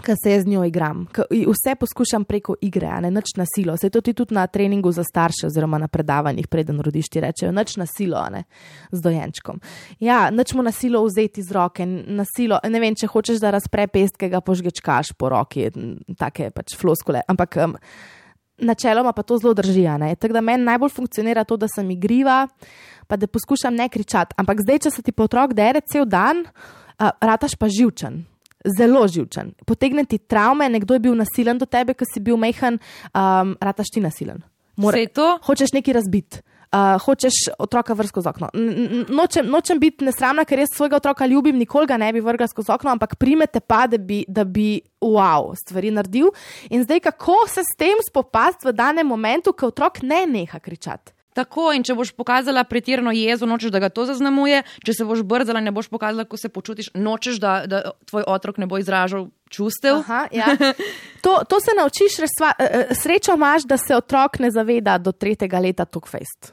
ki se z njo igram. Vse poskušam preko igre, ne nič na silo. Se to ti tudi na treningu za starše, oziroma na predavanjih, preden rodiš, ti rečejo, nič na silo, ne z dojenčkom. Ja, nič mu na silo vzeti z roke, na silo. Ne vem, če hočeš, da razpre pestkega, požgečkaš po roki, take pač floskole. Ampak um, načeloma pa to zelo drži. Tako da meni najbolj funkcionira to, da sem igriva, pa da poskušam ne kričati. Ampak zdaj, če se ti po otrok dere cel dan, uh, rataš pa živčen zelo živčen. Potegne ti travme, nekdo je bil nasilen do tebe, ker si bil mehan, um, rataš ti nasilen. More, hočeš nekaj razbiti. Uh, hočeš otroka vrsko z okno. Nočem, nočem biti nesramna, ker jaz svojega otroka ljubim, nikoli ga ne bi vrgla skozi okno, ampak primete pa, da bi, da bi wow, stvari naredil. In zdaj, kako se s tem spopasti v danem momentu, ko otrok ne neha kričati? Tako, in če boš pokazala pretirano jezo, nočeš, da ga to zaznamuje, če se boš brzala, ne boš pokazala, kako se počutiš, nočeš, da, da tvoj otrok ne bo izražal čustev. Aha, ja. to, to se naučiš, resva, eh, eh, srečo imaš, da se otrok ne zaveda do tretjega leta tukfest.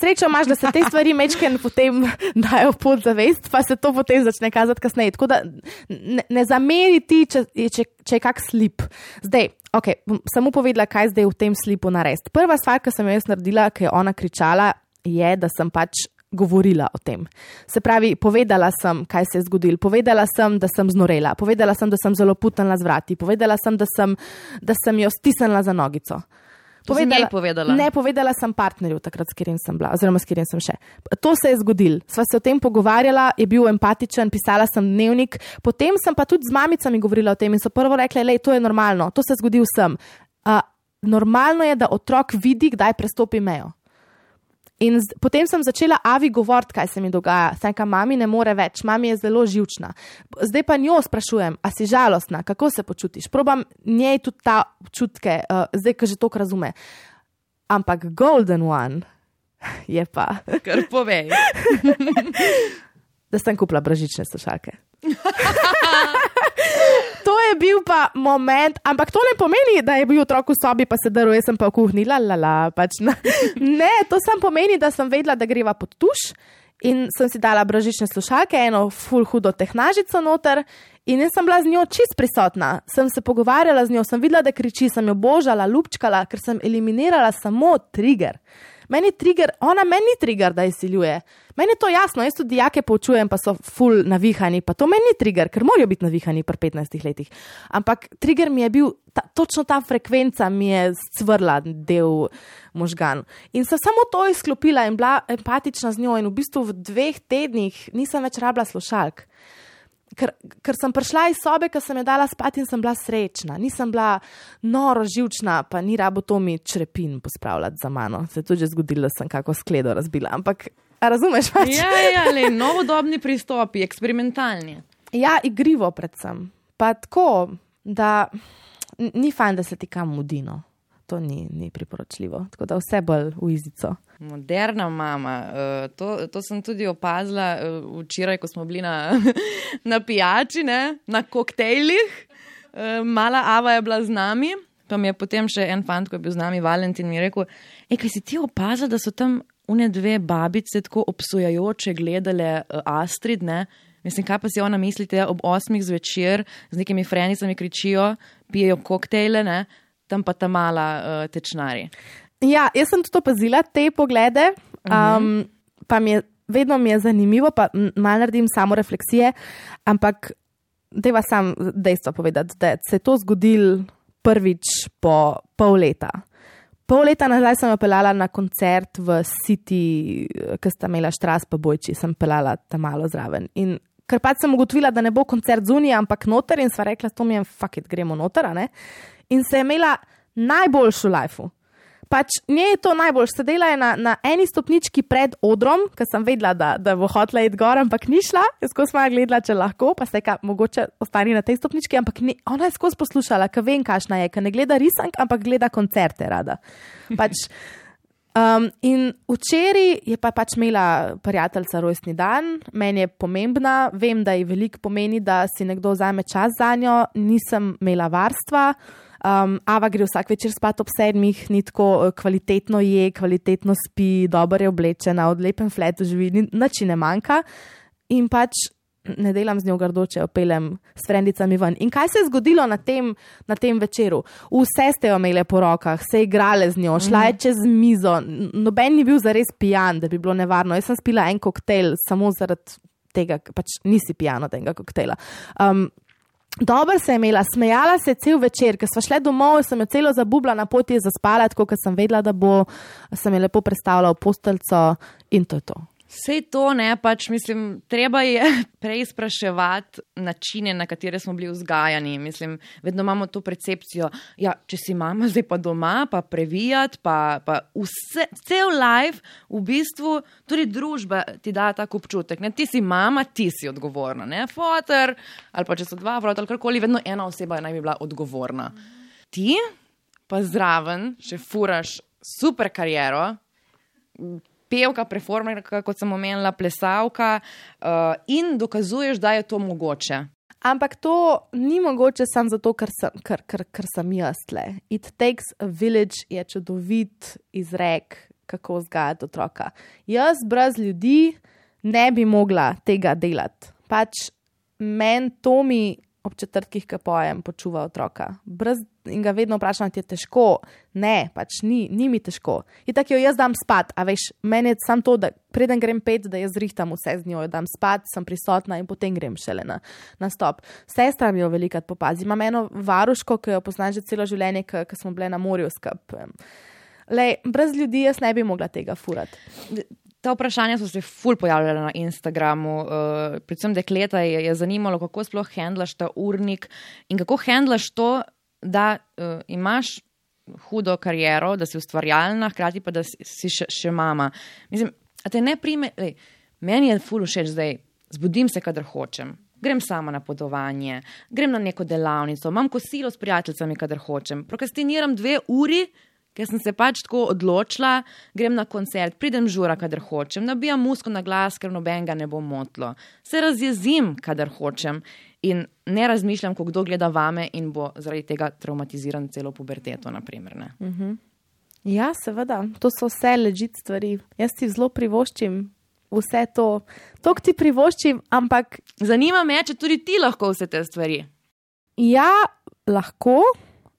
Srečo imaš, da se te stvari mečken potem dajo pod zavest, pa se to potem začne kazati kasneje. Tako da ne, ne zameri ti, če, če, če je kak slip. Zdaj, ok, bom samo povedala, kaj zdaj v tem slipu narediti. Prva stvar, ki sem jo jaz naredila, ki je ona kričala, je, da sem pač. Govorila o tem. Se pravi, povedala sem, kaj se je zgodilo, povedala sem, da sem znorela, povedala sem, da sem zelo putnila z vrati, povedala sem, da sem, da sem jo stisnila za nogico. Povedala, povedala. Ne, povedala sem partnerju, takrat, s katerim sem bila, oziroma s katerim sem še. To se je zgodilo. Sva se o tem pogovarjala, je bil empatičen, pisala sem dnevnik, potem sem pa tudi z mamicami govorila o tem in so prvo rekli, da je to normalno, to se zgodi vsem. Uh, normalno je, da otrok vidi, kdaj prestopi mejo. In z, potem sem začela Avi govoriti, kaj se mi dogaja. Saj, ka mami ne more več, mami je zelo živčna. Zdaj pa njo sprašujem, a si žalostna, kako se počutiš. Probam njej tudi ta čutke, uh, zdaj, ki že to razume. Ampak Golden One je pa. Kar povej. da sem kupila bražične slušalke. je bil pa moment, ampak to ne pomeni, da je bil otrok v sobi, pa se drl, jaz sem pa v kuhinji, la la la. Pač, ne, to samo pomeni, da sem vedela, da greva pod tuš In sem si dala bržične slušalke, eno full hudo tehnažico noter. In jaz sem bila z njo čist prisotna, sem se pogovarjala z njo, sem videla, da kriči, sem jo božala, lupčkala, ker sem eliminirala samo trigger. Meni je trigger, ona meni ni trigger, da izsiljuje. Meni je to jasno, jaz tudi dijake poučujem, pa so full navihani, pa to meni ni trigger, ker morajo biti navihani pri 15 letih. Ampak trigger mi je bil, ta, točno ta frekvenca mi je cvrla del možgan. In sem samo to izklopila in bila empatična z njo in v bistvu v dveh tednih nisem več rabila slušalk ker, ker sem prišla iz sobe, ki sem jo dala spati in sem bila srečna, nisem bila noro živčna, pa ni rabo to mi črepin pospravljati za mano. Se je tudi že zgodilo, da sem kako skledo razbila. Ampak, razumeš? Pač? Ja, ja, le novodobni pristopi, eksperimentalni. Ja, igrivo predvsem. Pa tako, da ni fajn, da se ti kam mudino. To ni, ni priporočljivo. Tako da vse bolj v izico. Moderna mama. Uh, to, to sem tudi opazila uh, včeraj, ko smo bili na, na pijači, ne? na koktejlih. Uh, mala Ava je bila z nami, pa mi je potem še en fant, ki je bil z nami, Valentin, mi je rekel: Ej, kaj si ti opazila, da so tam une dve babice tako obsojajoče gledale Astrid, ne? Mislim, kaj pa si ona mislite, ob osmih zvečer z nekimi frenicami kričijo, pijejo koktejle, ne? Tam pa ta mala uh, tečnari. Ja, jaz sem tudi opazila te poglede, um, pa mi je vedno mi je zanimivo, pa malo naredim samo refleksije, ampak deva sam dejstvo povedati, da se je to zgodilo prvič po pol leta. Pol leta nazaj sem pelala na koncert v City, ki sta imela štras pa bojči, sem pelala tam malo zraven. In ker pač sem ugotovila, da ne bo koncert zunija, ampak noter in sva rekla, to mi je fakit, gremo noter, ne? In se je imela najboljšo lifeu. Pač nje je to najbolj, sedela je na, na eni stopnički pred odrom, ker sem vedela, da, da bo hotela iti gor, ampak ni šla, skozi smo gledala, če lahko, pa se ka mogoče ostani na tej stopnički, ampak ni, ona je skozi poslušala, ker vem, kašna je, ker ne gleda risank, ampak gleda koncerte rada. Pač, um, in včeraj je pa pač imela prijateljica rojstni dan, meni je pomembna, vem, da ji veliko pomeni, da si nekdo vzame čas za njo, nisem imela varstva. Um, Ava gre vsak večer spat ob sedmih, ni tako eh, kvalitetno je, kvalitetno spi, dobro je oblečena, od lepem fletu živi, nič ne manjka. In pač ne delam z njo grdoče, opeljem s frendicami ven. In kaj se je zgodilo na tem, na tem večeru? Vse ste jo imeli po rokah, se igrale z njo, šla je mhm. čez mizo, noben ni bil zares pijan, da bi bilo nevarno. Jaz sem spila en koktejl samo zaradi tega, pač nisi pijan od tega koktejla. Um, Dobro se je imela, smejala se je cel večer, ker smo šli domov, sem jo celo zabubla na poti za spalati, kot sem vedela, da bo, sem jo lepo predstavljala v posteljico in to je to. Vse to ne, pač mislim, treba je preizpraševati načine, na katere smo bili vzgajani. Mislim, vedno imamo to percepcijo, da ja, če si mama zdaj pa doma, pa previjati, pa, pa vse, cel life, v bistvu tudi družba ti da tako občutek. Ne? Ti si mama, ti si odgovorna, ne fotor ali pa če so dva vrata ali karkoli, vedno ena oseba naj bi bila odgovorna. Ti pa zraven še furaš super kariero pevka, performerka, kot sem omenila, plesalka uh, in dokazuješ, da je to mogoče. Ampak to ni mogoče samo zato, ker sem, ker, ker, ker sem jaz tle. It takes a village je čudovit izrek, kako vzgajati otroka. Jaz brez ljudi ne bi mogla tega delati. Pač meni to mi ob četrtkih, ki pojem, počuva otroka. Brez, in ga vedno vprašam, ti je težko. Ne, pač ni, ni mi težko. In tako jo jaz dam spat, a veš, meni je samo to, da preden grem pet, da jaz zrihtam vse z njo, dam spat, sem prisotna in potem grem šele na, na stop. Sestra mi jo velikrat popazi. Imam eno varuško, ki jo poznam že celo življenje, ki smo bile na morju skupaj. Lej, brez ljudi jaz ne bi mogla tega furati. Ta vprašanja so se ful pojavljala na Instagramu, uh, predvsem dekleta je, je zanimalo, kako sploh handlaš ta urnik in kako handlaš to, da uh, imaš hudo kariero, da si ustvarjalna, hkrati pa da si, še, še mama. Mislim, a te ne prime, lej, meni je ful všeč zdaj, zbudim se, kadar hočem. Grem sama na podovanje, grem na neko delavnico, imam kosilo s prijateljicami, kadar hočem. Prokrastiniram dve uri, ker sem se pač tako odločila, grem na koncert, pridem žura, kadar hočem, nabijam musko na glas, ker noben ga ne bo motlo. Se razjezim, kadar hočem in ne razmišljam, ko kdo gleda vame in bo zaradi tega traumatiziran celo puberteto. Naprimer, uh mhm. -huh. Ja, seveda, to so vse ležite stvari. Jaz ti zelo privoščim vse to, to ti privoščim, ampak Zanima me, če tudi ti lahko vse te stvari. ja, lahko.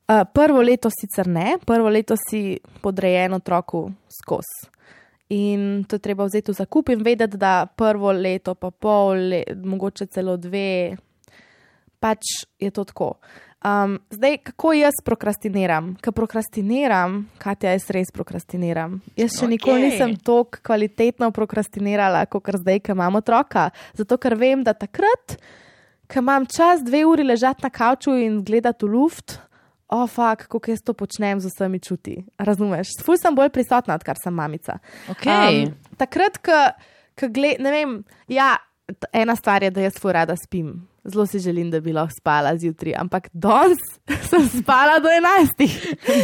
Uh, prvo leto sicer ne, prvo leto si podrejen otroku skozi. In to je treba vzeti v zakup in vedeti, da prvo leto, pa pol, le, mogoče celo dve, pač je to tako. Um, zdaj, kako jaz prokrastiniram? Ker prokrastiniram, kaj jaz res prokrastiniram. Jaz še okay. nikoli nisem tako kvalitetno prokrastinirala, kot zdaj, ko imam otroka. Zato, ker vem, da takrat, ko imam čas dve uri ležati na kavču in gledati v luft, oh, fuk, kako jaz to počnem z vsemi čuti. Razumeš? Ful sem bolj prisotna, odkar sem mamica. Okay. Um, takrat, ko gledam, ne vem, ja, ena stvar je, da jaz ful rada spim. Zelo si želim, da bi lahko spala zjutraj, ampak danes sem spala do 11.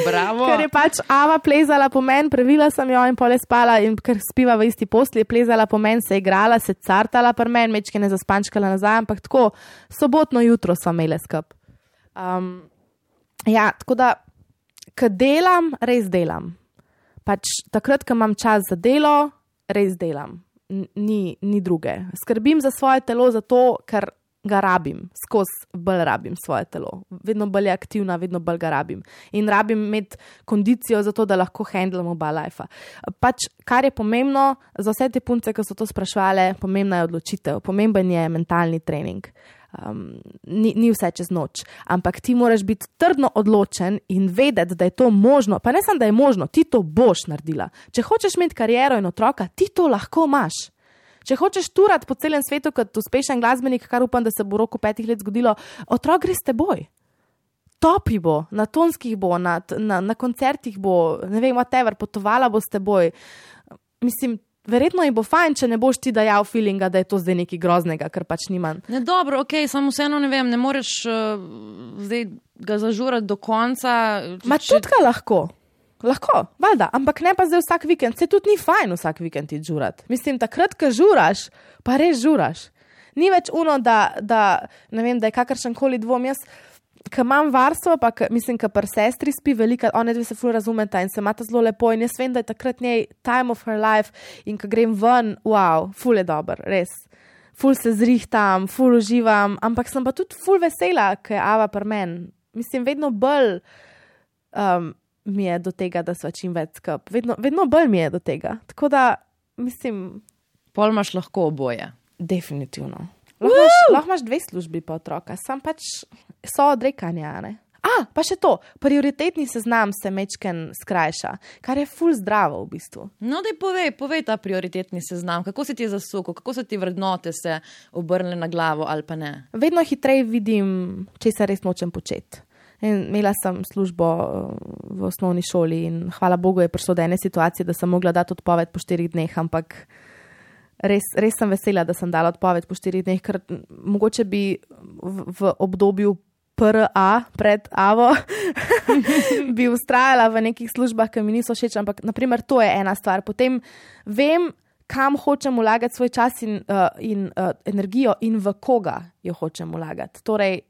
Bravo. Ker je pač Ava plezala po meni, previla sem jo in pole spala, in ker spiva v isti posli, je plezala po meni, se je igrala, se cartala po meni, mečke ne zaspančkala nazaj, ampak tako, sobotno jutro smo imeli skup. Um, ja, tako da, ko delam, res delam. Pač takrat, ko imam čas za delo, res delam. Ni, ni druge. Skrbim za svoje telo, zato ker ga rabim, skozi bolj rabim svoje telo. Vedno bolj je aktivna, vedno bolj ga rabim. In rabim imeti kondicijo za to, da lahko handlamo oba life. Pač, kar je pomembno za vse te punce, ki so to sprašvale, pomembna je odločitev, pomemben je mentalni trening. Um, ni, ni vse čez noč, ampak ti moraš biti trdno odločen in vedeti, da je to možno. Pa ne samo, da je možno, ti to boš naredila. Če hočeš imeti kariero in otroka, ti to lahko imaš. Če hočeš turati po celem svetu kot uspešen glasbenik, kar upam, da se bo v roku petih let zgodilo, otrok gre s teboj. Topi bo, na tonskih bo, na, na, na koncertih bo, ne vem, whatever, potovala bo s teboj. Mislim, verjetno ji bo fajn, če ne boš ti dajal feelinga, da je to zdaj nekaj groznega, ker pač nimam. Ne, dobro, ok, samo vseeno ne vem, ne moreš uh, zdaj ga zažurati do konca. če- Ma če- tudi ga lahko. Lahko, valjda, ampak ne pa zdaj vsak vikend. Se tudi ni fajn vsak vikend ti žurati. Mislim, takrat, ko žuraš, pa res žuraš. Ni več uno, da, da, vem, da je kakršen koli dvom. Jaz, ki imam varstvo, pa k, mislim, ki pri sestri spi velika, one dve se ful razumeta in se imata zelo lepo. In jaz vem, da je takrat njej time of her life in ko grem ven, wow, ful je dober, res. Ful se zrihtam, ful uživam, ampak sem pa tudi ful vesela, ker je Ava pri meni. Mislim, vedno bolj um, mi je do tega, da sva čim več skup. Vedno, vedno bolj mi je do tega. Tako da, mislim, Pol imaš lahko oboje. definitivno. Lahko imaš, lahko imaš dve službi pa otroka, sam pač so odrekanja. a Ne? A, pa še to, prioritetni seznam se mečken skrajša, kar je ful zdravo v bistvu. No, da povej, povej ta prioritetni seznam, kako se ti je zasukal, kako so ti vrednote se obrnile na glavo ali pa ne. Vedno hitreje vidim, če se res nočem početi. In imela sem službo eh, v osnovni šoli in hvala Bogu je prišlo do ene situacije, da sem mogla dati odpoved po štirih dneh, ampak res, res sem vesela, da sem dala odpoved po štirih dneh, ker mogoče bi v, v obdobju PRA pred AVO bi ustrajala v nekih službah, ki mi niso všeč, ampak naprimer to je ena stvar. Potem vem, kam hočem vlagati svoj čas in, uh, in uh, energijo in v koga jo hočem vlagati. Torej,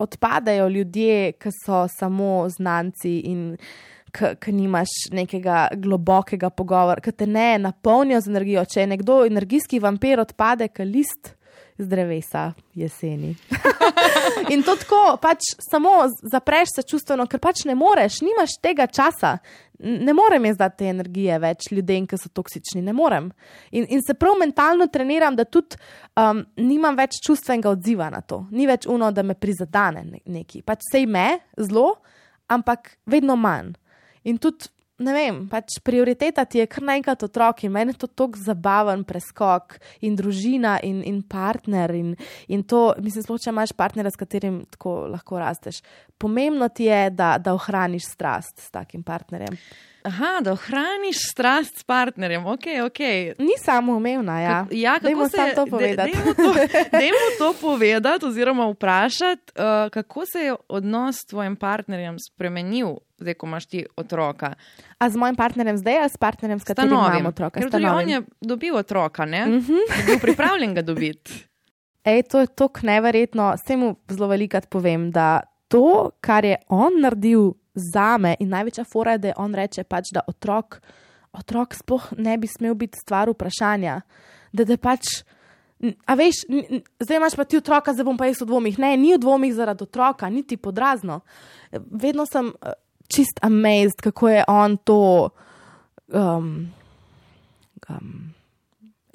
odpadajo ljudje, ki so samo znanci in ki nimaš nekega globokega pogovora, ki te ne napolnijo z energijo. Če je nekdo energijski vampir, odpade, kot list z drevesa jeseni. In to tako, pač samo zapreš se čustveno, ker pač ne moreš, nimaš tega časa. Ne morem jaz dati te energije več ljudem, ki so toksični, ne morem. In, in se prav mentalno treniram, da tudi um, nimam več čustvenega odziva na to. Ni več uno, da me prizadane ne- neki. Pač sej me zelo, ampak vedno manj. In tudi, ne vem, pač prioriteta ti je kar naenkrat otrok in meni je to tako zabaven preskok in družina in, in partner. In, in to, mislim, sploh če imaš partnera, s katerim tako lahko rasteš. Pomembno ti je, da, da ohraniš strast s takim partnerjem. Aha, da ohraniš strast s partnerjem, ok, ok. Ni samo umevna, ja. Ja, Dajmo kako se samo to povedati. Dajmo to, dajmo to povedati, oziroma vprašati, uh, kako se je odnos s tvojim partnerjem spremenil, zdaj, ko imaš ti otroka. A z mojim partnerjem zdaj, ali s partnerjem, s katerim Stanovim. imam otroka? Ker S tudi on je dobil otroka, ne? Mm -hmm. Je bil pripravljen ga dobiti. Ej, to je tako neverjetno. Vse mu zelo velikrat povem, da to, kar je on naredil za me, in največja fora je, da je on reče, pač, da otrok, otrok sploh ne bi smel biti stvar vprašanja. da te pač. A veš, zdaj imaš pa ti otroka, zdaj bom pa jaz v dvomih. Ne, ni v dvomih zaradi otroka, niti podrazno. Vedno sem eh, čist amazed, kako je on to. Um, um,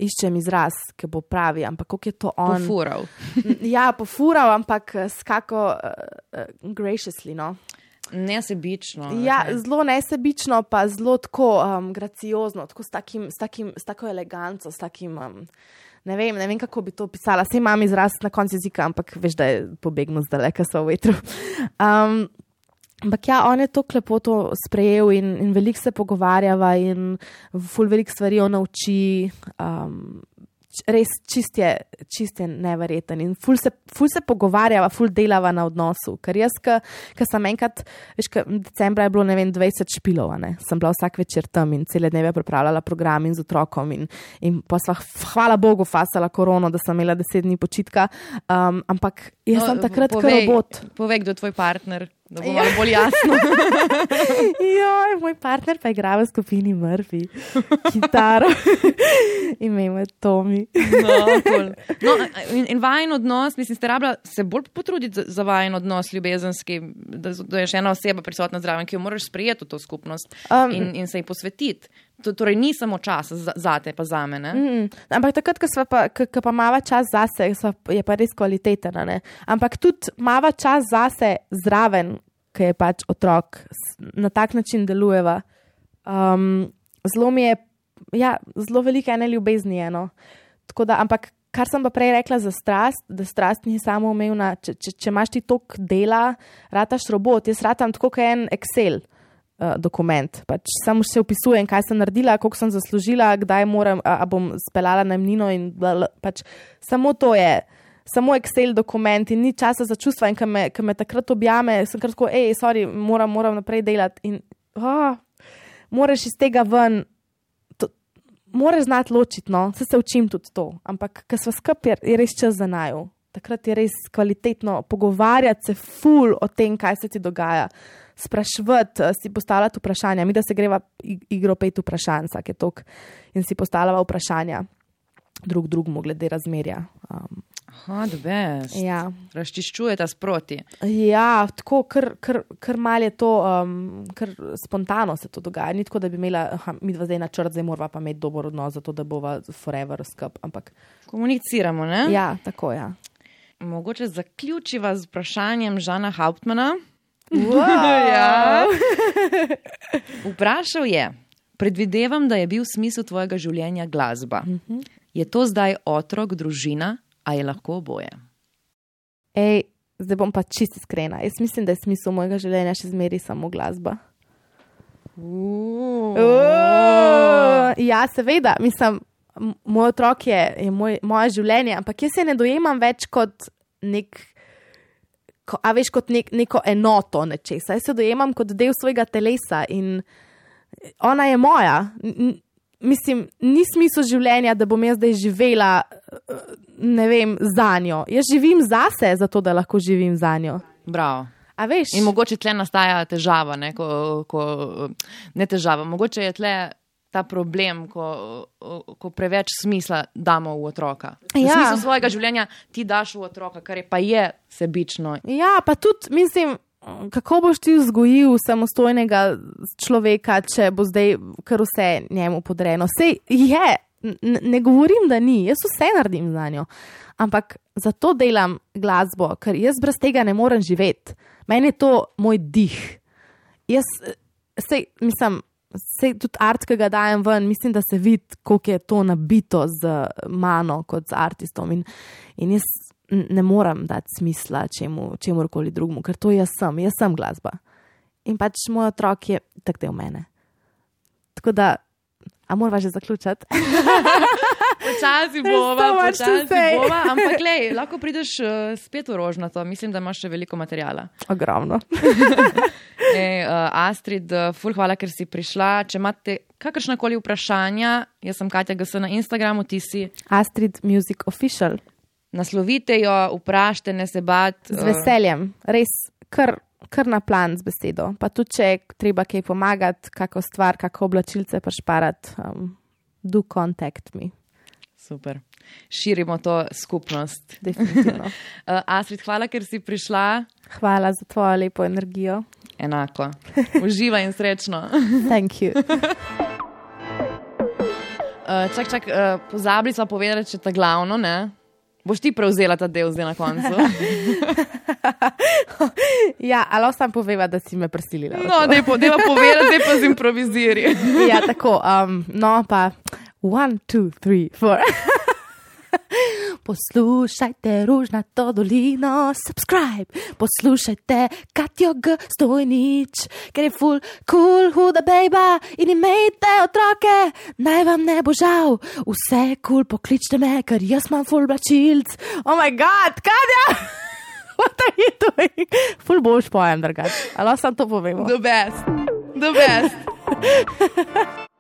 iščem izraz, ki bo pravi, ampak kako je to on. Pofural. Ja, pofural, ampak eh, skako uh, uh, graciously. No? Nesebično. Ja, okej. zelo nesebično, pa zelo tako um, graciozno, tako s, takim, s, takim, s tako eleganco, s takim. Um, ne, vem, ne vem, kako bi to opisala. Sej imam izraz na koncu jezika, ampak veš, da je pobegnil zdaj, ker so v vetru. Um, Ampak ja, on je to lepo to sprejel in, in veliko se pogovarjava, in ful veliko stvari on nauči. Um, res čist je, čist je neverjeten in ful se, ful se pogovarjava, ful delava na odnosu. Ker jaz, ki sem enkrat, veš, ka, decembra je bilo ne vem 20 špilov, ne? sem bila vsak večer tam in cele dneve pripravljala program in z otrokom. In, in pa sva, hvala Bogu, fasala korono, da sem imela 10 dni počitka. Um, ampak jaz no, sem takrat kot robot. Povej, kdo je tvoj partner, da bo malo bolj jasno. Joj, moj partner pa igra v skupini Murphy, kitaro. Ime je Tomi. No, cool. no, in, in vajen odnos, mislim, ste rabila se bolj potruditi za, za vajen odnos ljubezenski, da, da je še ena oseba prisotna zraven, ki jo moraš sprejeti v to skupnost Um, in, in se ji posvetiti. To, torej, ni samo čas za, za te, pa za mene. Mm, ampak takrat, ko pa, ko, ko pa mava čas zase, sva, je pa res kvaliteten. Ampak tudi mava čas zase zraven, ki je pač otrok, na tak način delujeva. Um, zelo mi je, ja, zelo veliko ene ljubezni je. No. Tako da, ampak kar sem pa prej rekla za strast, da strast ni samo umevna. Če, če, če imaš ti tok dela, rataš robot, jaz ratam tako kot en Excel. Uh, dokument. Pač samo še opisujem, kaj sem naredila, koliko sem zaslužila, kdaj moram, a, a bom speljala najmnino. in bla, bla, Pač samo to je, samo Excel dokument in ni časa za čustva. In ko me, ko me takrat objame, sem kar tako, hej, sorry, moram, moram naprej delati. In oh, moraš iz tega ven. To, Moraš znati ločiti, no, se, se učim tudi to. Ampak, ker smo skupaj, je, je res čas za naju. Takrat je res kvalitetno pogovarjati se ful o tem, kaj se ti dogaja. Sprašvati, eh, si postavljati vprašanja. Mi, da se greva ig- igro pet vprašanj, vsake tok in si postavljava vprašanja drug drugemu glede razmerja. Um, Aha, ja. Razčiščujete sproti. Ja, tako, kar, kar, kar mal je to, um, kar spontano se to dogaja. Ni tako, da bi imela, aha, mi dva zdaj načrt, zdaj morava pa imeti dober odnos, zato da bova forever skup. Ampak Komuniciramo, ne? ja, tako ja. Mogoče zaključiva z vprašanjem Žana Hauptmana. Wow. Ja. Vprašal je, predvidevam, da je bil smisel tvojega življenja glasba. Je to zdaj otrok, družina, a je lahko oboje? Ej, zdaj bom pa čisto iskrena. Jaz mislim, da je smisel mojega življenja še zmeraj samo glasba. Uh. Uh, ja, seveda, mislim, moj otrok je, je moj, moje življenje, ampak jaz se ne dojemam več kot nek. Ko, a veš, kot nek, neko enoto nečesa. Jaz se dojemam kot del svojega telesa in ona je moja. N- Mislim, ni smisel življenja, da bom jaz zdaj živela, eh, ne vem, za njo. Jaz živim zase, zato da lahko živim za njo. Bravo. A veš? In mogoče tle nastaja težava, ne, ko, ko, ne težava, mogoče je tle ta problem, ko, ko preveč smisla damo v otroka. Ja. smislu svojega življenja ti daš v otroka, kar je pa je sebično. Ja, pa tudi, mislim, kako boš ti vzgojil samostojnega človeka, če bo zdaj kar vse njemu podrejeno. Sej je, ne govorim, da ni, jaz vse naredim za njo. Ampak zato delam glasbo, ker jaz brez tega ne morem živeti. Meni je to moj dih. Jaz, sej, mislim, sej tudi art, ki ga dajem ven, mislim, da se vidi, koliko je to nabito z mano kot z artistom. In, in jaz ne morem dati smisla čemu, čemurkoli drugemu, ker to jaz sem, jaz sem glasba. In pač moj otrok je tak del mene. Tako da, a moramo že zaključiti? Počasi bova, počasi bova, ampak lej, lahko prideš uh, spet v rožnato, mislim, da imaš še veliko materijala. Ogromno. Ej, uh, Astrid, uh, ful, hvala, ker si prišla. Če imate kakršnakoli vprašanja, jaz sem Katja GS na Instagramu, ti si. Astrid Music Official. Naslovite jo, vprašajte, ne se bat. Z veseljem, res kar, kar na plan z besedo. Pa tudi, če je treba kaj pomagati, kako stvar, kako oblačilce pašparati, um, do contact me. Super. Širimo to skupnost. Definitivno. Uh, Astrid, hvala, ker si prišla. Hvala za tvojo lepo energijo. Enako. Uživa in srečno. Thank you. Uh, čak, čak, uh, pozabili smo povedati, če ta glavno, ne? Boš ti prevzela ta del zdaj na koncu? ja, ali ostam poveva, da si me prisilila. no, da je po, povedati, da pa z improviziri. ja, tako. Um, no, pa one, two, three, four. Poslušajte ružnato dolino, subscribe, poslušajte Katjo G. Stojnič, ker je full cool, huda bejba in imejte otroke, naj vam ne bo žal, vse kul cool, pokličte me, ker jaz imam full blačilc. Oh moj bog, Katja! What are you doing? Full boš pojem, drugače. Ali sem to povedal? The best. The best.